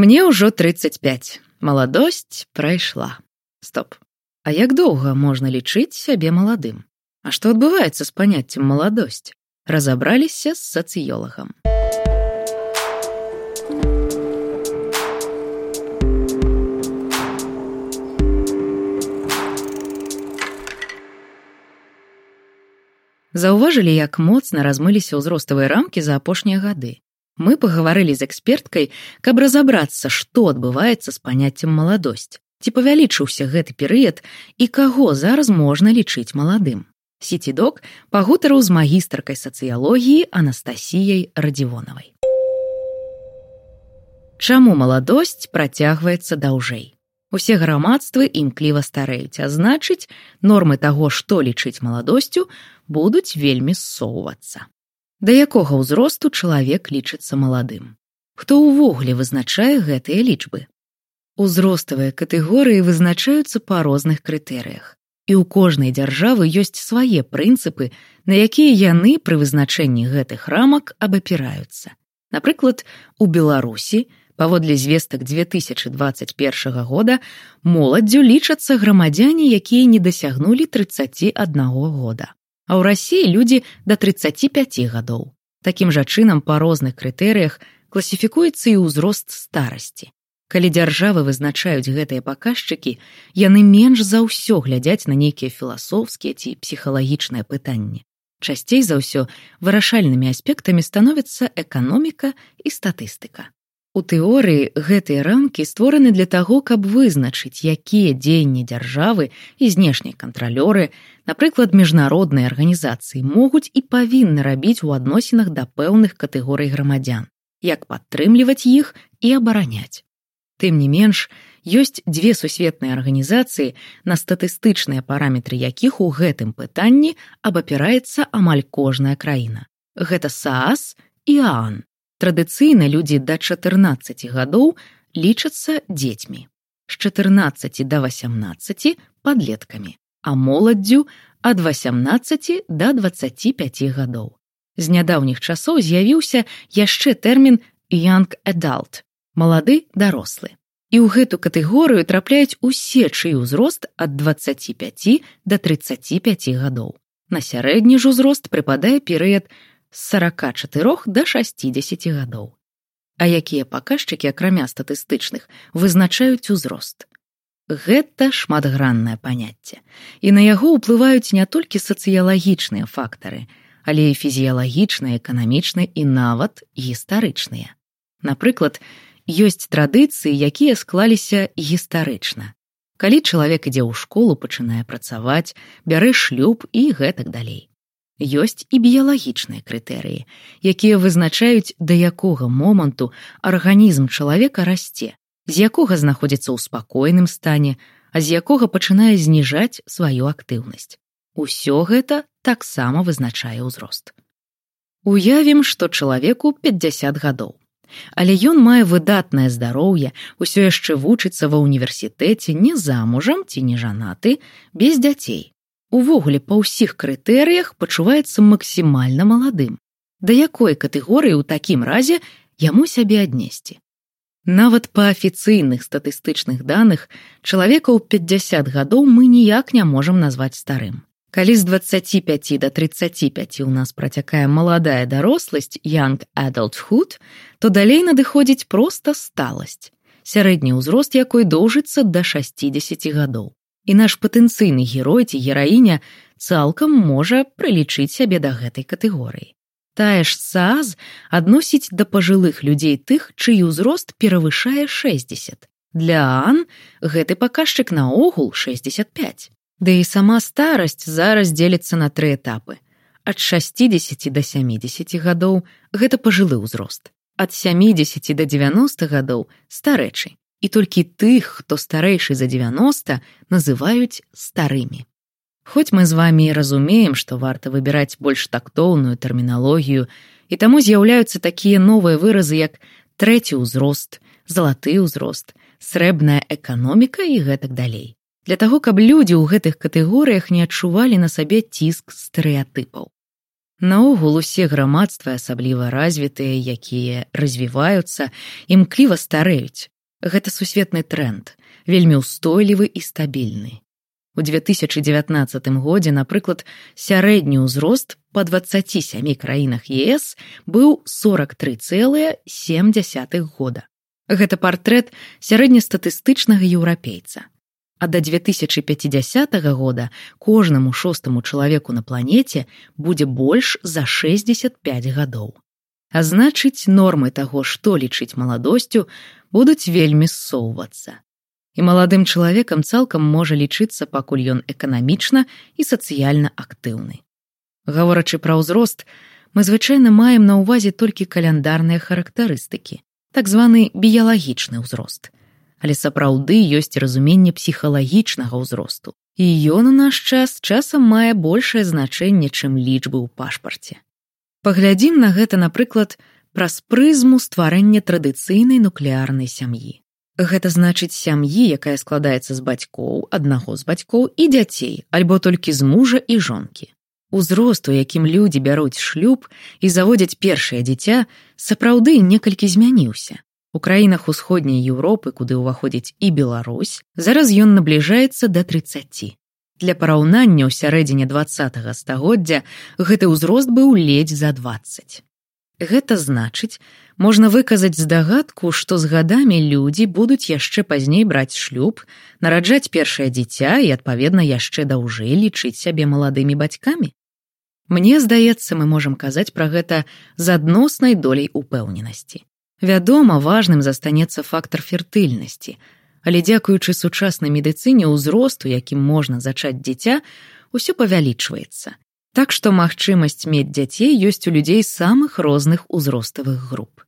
Мне ўжо 35. Маладосць прайшла. Стоп. А як доўга можна лічыць сябе маладым? А што адбываецца з паняццем маладосць? Разабраліся з сацыёлагам. Заўважылі, як моцна размыліся ўзроставыя рамкі за апошнія гады. Мы пагаварылі з эксперткай, каб разабрацца, што адбываецца з паняццем маладосць. Ці павялічыўся гэты перыяд і каго зараз можна лічыць маладым. Сіцідок пагутарыў з магістркай сацыялогіі Анастасіяй радзівонавай. Чаму маладосць працягваецца даўжэй? Усе грамадствы імкліва старэюць, а значыць, нормы таго, што лічыць маладосцю, будуць вельмі ссоўвацца. Да якога ўзросту чалавек лічыцца маладым? Хто ўвогуле вызначае гэтыя лічбы? Узроставыя катэгорыі вызначаюцца па розных крытэрыях. І ў кожнай дзяржавы ёсць свае прынцыпы, на якія яны пры вызначэнні гэтых рамак абапіраюцца. Напрыклад, у Беларусі, паводле звестак 2021 года моладдзю лічацца грамадзяне якія не дасягнулі 31 года а ў рассіі людзі да 35 гадоў. Такім жа чынам па розных крытэрыях класіфікуецца і ўзрост старасці. Калі дзяржавы вызначаюць гэтыя паказчыкі яны менш за ўсё глядзяць на нейкія філасофскія ці псіхалагічныя пытанні. Часцей за ўсё вырашальнымі аспектамі становіцца эканоміка і статыстыка У тэорыі гэтыя рамкі створаны для таго, каб вызначыць, якія дзеянні дзяржавы і знешнія кантралёры, напрыклад, міжнародныя арганізацыі могуць і павінны рабіць у адносінах да пэўных катэгорый грамадзян, як падтрымліваць іх і абараняць. Тым не менш, ёсць дзве сусветныя арганізацыі, на статыстычныя параметры якіх у гэтым пытанні абапіраецца амаль кожная краіна. Гэта СААС і ААН традыцыйна людзі да 14 гадоў лічацца дзецьмі з 14 до 18 подлеткамі а моладдзю ад 18 до 25 гадоў. З нядаўніх часоў з'явіўся яшчэ тэрмін young adult малады дарослы. І ў гэту катэгорыю трапляюць усе чый узрост ад 25 до 35 гадоў. На сярэдні ж узрост прыпадае перыяд з 44 до 60 гадоў. А якія паказчыкі акрамя статыстычных вызначаюць узрост. Гэта шматграннае паняцце. І на яго ўплываюць не толькі сацыялагічныя фактары, але і фізіялагічныя, эканамічныя і нават гістарычныя. Напрыклад, ёсць традыцыі, якія склаліся гістарычна. Калі чалавек ідзе ў школу, пачынае працаваць, бярэ шлюб і гэтак далей ёсць і біялагічныя крытэрыі, якія вызначаюць, да якога моманту арганізм чалавека расце, з якога знаходзіцца ў спакойным стане, а з якога пачынае зніжаць сваю актыўнасць. Усё гэта таксама вызначае ўзрост. Уявім, што чалавеку 50 гадоў. Але ён мае выдатнае здароўе, усё яшчэ вучыцца ва ўніверсітэце не замужам ці не жанаты, без дзяцей увогуле па ўсіх крытэрыях пачуваецца максімальна маладым. Да якой катэгорыі ў такім разе яму сябе аднесці. Нават па афіцыйных статыстычных даных чалавека ў 50 гадоў мы ніяк не можам назваць старым. Калі з 25 до 35 у нас працякае маладая даросласць young adulthood, то далей надыходзіць проста сталасць, сярэдні ўзрост якой доўжыцца да 60 гадоў і наш патэнцыйны герой ці гераіня цалкам можа прылічыць сябе да гэтай катэгорыі. Тая ж САЗ адносіць да пажылых людзей тых, чый узрост перавышае 60. Для Ан гэты паказчык наогул 65. Ды і сама старасць зараз дзеліцца на тры этапы. Ад 60 до 70 гадоў гэта пажылы ўзрост. Ад 70 до 90 гадоў старэчы і толькі тых, хто старэйшы за 90 называюць старымі. Хоць мы з вами разумеем, што варта выбіраць больш тактоўную тэрміналогію, і таму з'яўляюцца такія новыя выразы, як трэці ўзрост, залаты ўзрост, срэбная эканоміка і гэтак далей. Для таго, каб людзі ў гэтых катэгорыях не адчувалі на сабе ціск стэеатыпаў. Наогул усе грамадствы асабліва развітыя, якія развіваюцца, імкліва старэюць. Гэта сусветны тренд, вельмі ўстойлівы і стабільны. У 2019 годзе, напрыклад, сярэдні ўзрост па 27 краінах ЕС быў 43,7 года. Гэта партрэт сярэднестатыстычнага еўрапейца. А да 2050 года кожнаму шостаму чалавеку на планеце будзе больш за 65 гадоў. А значыць, нормы таго, што лічыць маладосцю, будуць вельмі ссоўвацца і маладым чалавекам цалкам можа лічыцца, пакуль ён эканамічна і сацыяльна актыўны. Гаворачы пра ўзрост, мы звычайна маем на ўвазе толькі каляндарныя характарыстыкі, так званы біялагічны ўзрост. Але сапраўды ёсць разуменне псіхалагічнага ўзросту. І ён у наш час часам мае большае значэнне, чым лічбы ў пашпарце. Паглядзім на гэта, напрыклад, праз прызму стварэння традыцыйнай нуклеарнай сям'і. Гэта значыць сям'і, якая складаецца з бацькоў, аднаго з бацькоў і дзяцей, альбо толькі з мужа і жонкі. Узрост, у якім людзі бяруць шлюб і заводзяць першае дзіця, сапраўды некалькі змяніўся. У краінах усходняй Еўропы, куды ўваходзіць і Беларусь, зараз ён набліжаецца да 30. Для параўнання ў сярэдзіне два стагоддзя гэты ўзрост быў ледзь за 20. Гэта значыць, можна выказаць здагадку, што з гадамі людзі будуць яшчэ пазней браць шлюб, нараджаць першае дзіця і, адпаведна, яшчэ даўжэй лічыць сябе маладымі бацькамі. Мне здаецца, мы можам казаць пра гэта з адноснай доляй упэўненасці. Вядома, важным застанецца фактар фертыльнасці, але дзякуючы сучаснай медыцыне ўзросту, якім можна зачаць дзіця, усё павялічваецца. Так што магчымасць мець дзяцей ёсць у людзей самых розных узроставых груп.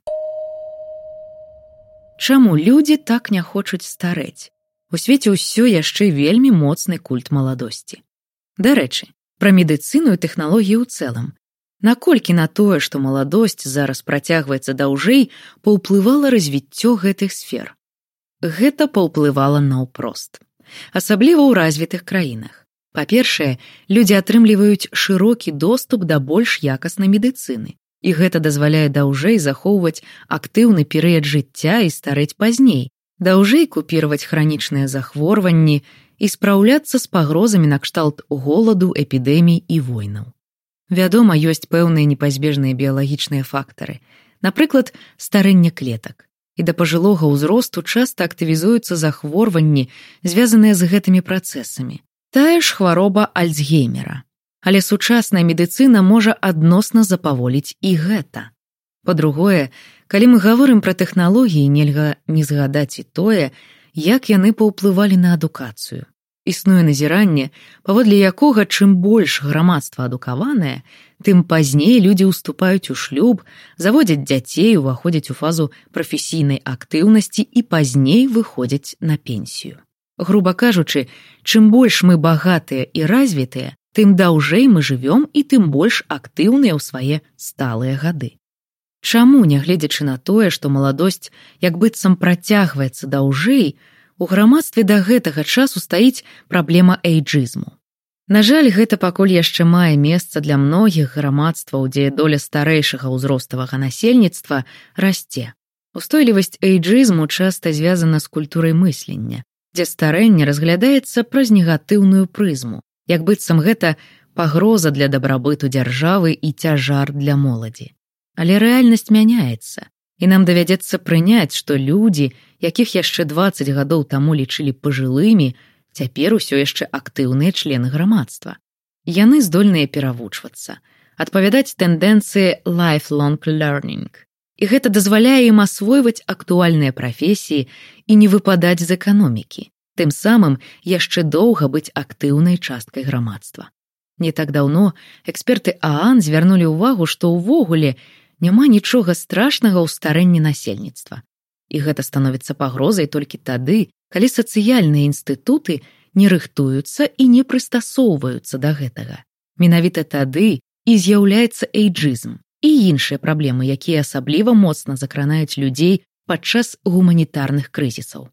Чаму людзі так не хочуць старэць? У свеце ўсё яшчэ вельмі моцны культ маладосці. Дарэчы, пра медыцыну і тэхналогію ў цэлым. Наколькі на тое, што маладосць зараз працягваецца даўжэй, паўплывала развіццё гэтых сфер. Гэта паўплывала наўпрост, асабліва ў развітых краінах. Па-першае, людзі атрымліваюць шырокі доступ да больш якаснай медыцыны. І гэта дазваляе даўжэй захоўваць актыўны перыяд жыцця і старэць пазней, даўжэй купіраваць хранічныя захворванні і спраўляцца з пагрозамі накшталт голаду, эпідэмій і войнаў. Вядома, ёсць пэўныя непазбежныя біялагічныя фактары, напрыклад, старэнне клетак. І да пажылога ўзросту часта актывізуюцца захворванні, звязаныя з гэтымі працэсамі. Тая ж хвароба альцгеймера. Але сучасная медыцына можа адносна запаволіць і гэта. Па-другое, калі мы гаворым пра тэхналогіі, нельга не згадаць і тое, як яны паўплывалі на адукацыю. Існуе назіранне, паводле якога чым больш грамадства адукаванае, тым пазней людзі ўступаюць у шлюб, заводзяць дзяцей, уваходзяць у фазу прафесійнай актыўнасці і пазней выходзяць на пенсію. Груба кажучы, чым больш мы багатыя і развітыя, тым даўжэй мы жывём і тым больш актыўныя ў свае сталыя гады. Чаму, нягледзячы на тое, што маладосць як быццам працягваецца даўжэй, у грамадстве да гэтага часу стаіць праблема эйджызму. На жаль, гэта пакуль яшчэ мае месца для многіх грамадстваў, дзе доля старэйшага ўзроставага насельніцтва расце. Устойлівасць эйджызму часта звязана з культурай мыслення дзе старэнне разглядаецца праз негатыўную прызму, як быццам гэта пагроза для дабрабыту дзяржавы і цяжар для моладзі. Але рэальнасць мяняецца, і нам давядзецца прыняць, што людзі, якіх яшчэ 20 гадоў таму лічылі пажылымі, цяпер усё яшчэ актыўныя члены грамадства. Яны здольныя перавучвацца, адпавядаць тэндэнцыі lifelong learning і гэта дазваляе ім асвойваць актуальныя прафесіі і не выпадаць з эканомікі, тым самым яшчэ доўга быць актыўнай часткай грамадства. Не так даўно эксперты Аан звярнулі ўвагу, што ўвогуле няма нічога страшнага ў старэнні насельніцтва. І гэта становіцца пагрозай толькі тады, калі сацыяльныя інстытуты не рыхтуюцца і не прыстасоўваюцца да гэтага. Менавіта тады і з'яўляецца эйджызм, і іншыя праблемы, якія асабліва моцна закранаюць людзей падчас гуманітарных крызісаў.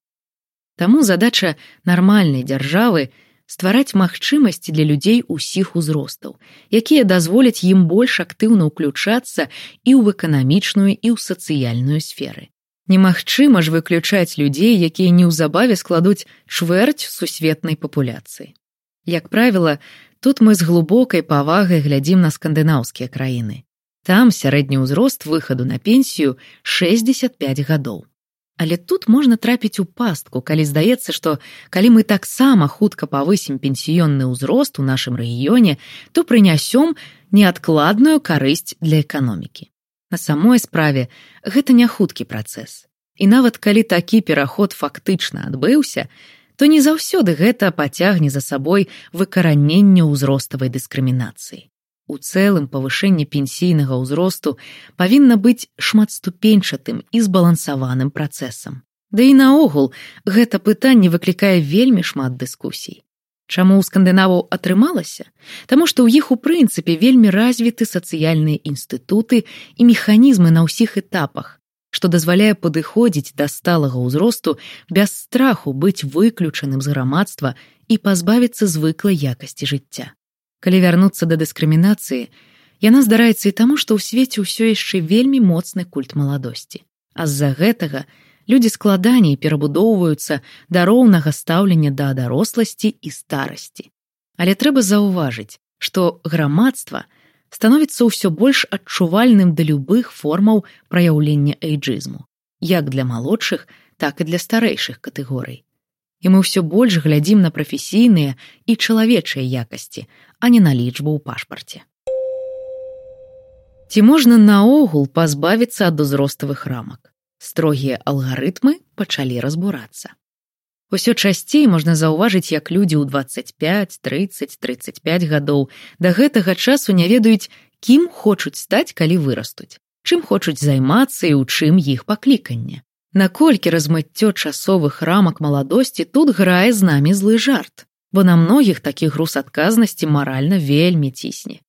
Таму задача нармальнай дзяржавы ствараць магчымасці для людзей усіх узростаў, якія дазволяць ім больш актыўна ўключацца і ў эканамічную і ў сацыяльную сферы. Немагчыма ж выключаць людзей, якія неўзабаве складуць чвэрць сусветнай папуляцыі. Як правіла, тут мы з глубокай павагай глядзім на скандынаўскія краіны. Там сярэдні ўзрост выхаду на пенсію 65 гадоў. Але тут можна трапіць у пастку, калі здаецца, што калі мы таксама хутка павысім пенсіённы ўзрост у нашым рэгіёне, то прынясём неадкладную карысць для эканомікі. На самой справе гэта не хуткі працэс. І нават калі такі пераход фактычна адбыўся, то не заўсёды гэта пацягне за сабой выкараненне ўзроставай дыскрымінацыі. У цэлым павышэнне пенсійнага ўзросту павінна быць шматступеньчатым і збалансаваным працэсам. Да і наогул гэта пытанне выклікае вельмі шмат дыскусій. Чаму ў скандынаваў атрымалася? Таму што ў іх у прынцыпе вельмі развіты сацыяльныя інстытуты і механізмы на ўсіх этапах, што дазваляе падыходзіць да сталага ўзросту без страху быць выключаным з грамадства і пазбавіцца звыклай якасці жыцця. Калі вярнуцца да дыскрымінацыі, яна здараецца і таму, што ў свеце ўсё яшчэ вельмі моцны культ маладосці. А з-за гэтага, людзі складаней перабудоўваюцца да роўнага стаўлення да даросласці і старасці. Але трэба заўважыць, што грамадства становіцца ўсё больш адчувальным да любых формаў праяўлення эйджызму, як для малодшых, так і для старэйшых катэгорый. І мы ўсё больш глядзім на прафесійныя і чалавечыя якасці, а не на лічбу ў пашпарце. Ці можна наогул пазбавіцца ад узроставых рамак? строгія алгарытмы пачалі разбурацца. Усё часцей можна заўважыць, як людзі ў 25, 30, 35 гадоў да гэтага часу не ведаюць, кім хочуць стаць, калі вырастуць, чым хочуць займацца і ў чым іх пакліканне. Наколькі размыццё часовых рамак маладосці тут грае з намі злы жарт, бо на многіх такі груз адказнасці маральна вельмі цісне.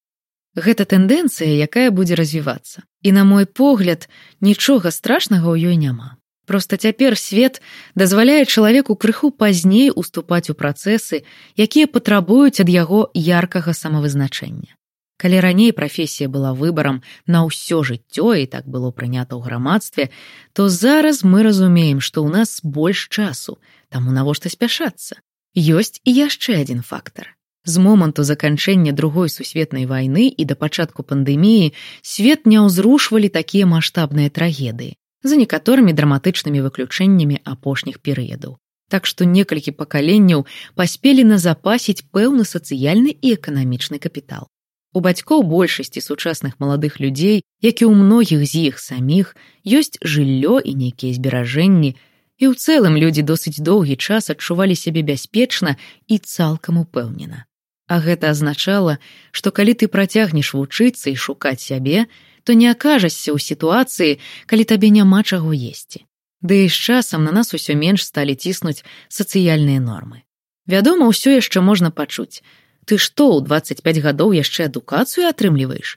Гэта тэндэнцыя, якая будзе развівацца. І на мой погляд, нічога страшнага ў ёй няма. Проста цяпер свет дазваляе чалавеку крыху пазней уступаць у працэсы, якія патрабуюць ад яго яркага самавызначэння. Калі раней прафесія была выбарам на ўсё жыццё і так было прынята ў грамадстве, то зараз мы разумеем, што ў нас больш часу, таму навошта спяшацца. Ёсць і яшчэ адзін фактор. З моманту заканчэння другой сусветнай вайны і да пачатку пандэміі свет не ўзрушвалі такія маштабныя трагедыі за некаторымі драматычнымі выключэннямі апошніх перыядаў. Так што некалькі пакаленняў паспелі назапасіць пэўны сацыяльны і эканамічны капітал. У бацькоў большасці сучасных маладых людзей, як і ў многіх з іх саміх, ёсць жыллё і нейкія зберажэнні, і ў цэлым людзі досыць доўгі час адчувалі сябе бяспечна і цалкам упэўнена. А гэта азначала, што калі ты працягнеш вучыцца і шукаць сябе, то не акажашся ў сітуацыі, калі табе няма чаго есці. Ды і з часам на нас усё менш сталі ціснуць сацыяльныя нормы. Вядома, ўсё яшчэ можна пачуць. Ты што ў 25 гадоў яшчэ адукацыю атрымліваеш?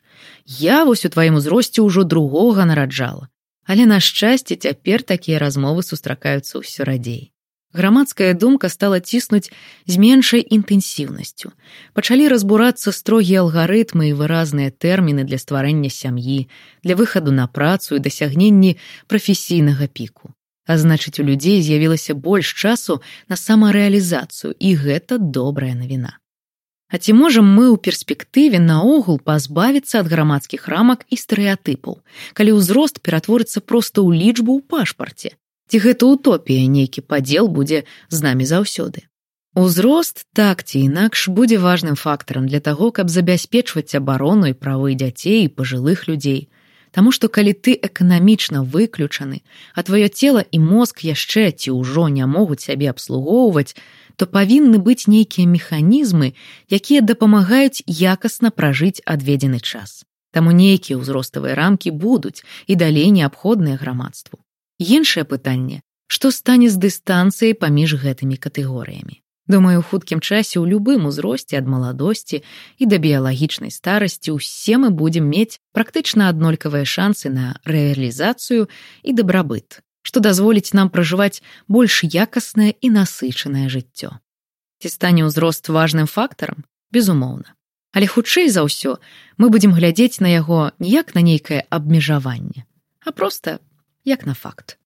Я вось у тваім узросце ўжо другога нараджала. Але на шчасце цяпер такія размовы сустракаюцца ўсё радзей грамадская думка стала ціснуць з меншай інтэнсіўнасцю. Пачалі разбурацца строгія алгарытмы і выразныя тэрміны для стварэння сям'і, для выхаду на працу і дасягненні прафесійнага піку. А значыць, у людзей з'явілася больш часу на самарэалізацыю і гэта добрая навіна. А ці можам мы ў перспектыве наогул пазбавіцца ад грамадскіх рамак і стэеатыпаў, калі ўзрост ператворыцца проста ў лічбу ў пашпарце, ці гэта утопія нейкі падзел будзе з намі заўсёды. Узрост так ці інакш будзе важным фактарам для таго, каб забяспечваць абарону і правы дзяцей і пажылых людзей. Таму што калі ты эканамічна выключаны, а тваё цела і мозг яшчэ ці ўжо не могуць сябе абслугоўваць, то павінны быць нейкія механізмы, якія дапамагаюць якасна пражыць адведзены час. Таму нейкія ўзроставыя рамкі будуць і далей неабходныя грамадству. Іншае пытанне, што стане з дыстанцыяй паміж гэтымі катэгорыямі. Думаю, у хуткім часе ў любым узросце ад маладосці і да біялагічнай старасці ўсе мы будзем мець практычна аднолькавыя шансы на рэалізацыю і дабрабыт, што дазволіць нам пражываць больш якаснае і насычанае жыццё. Ці стане ўзрост важным фактарам, безумоўна. Але хутчэй за ўсё мы будзем глядзець на яго не як на нейкае абмежаванне, а проста як на факт.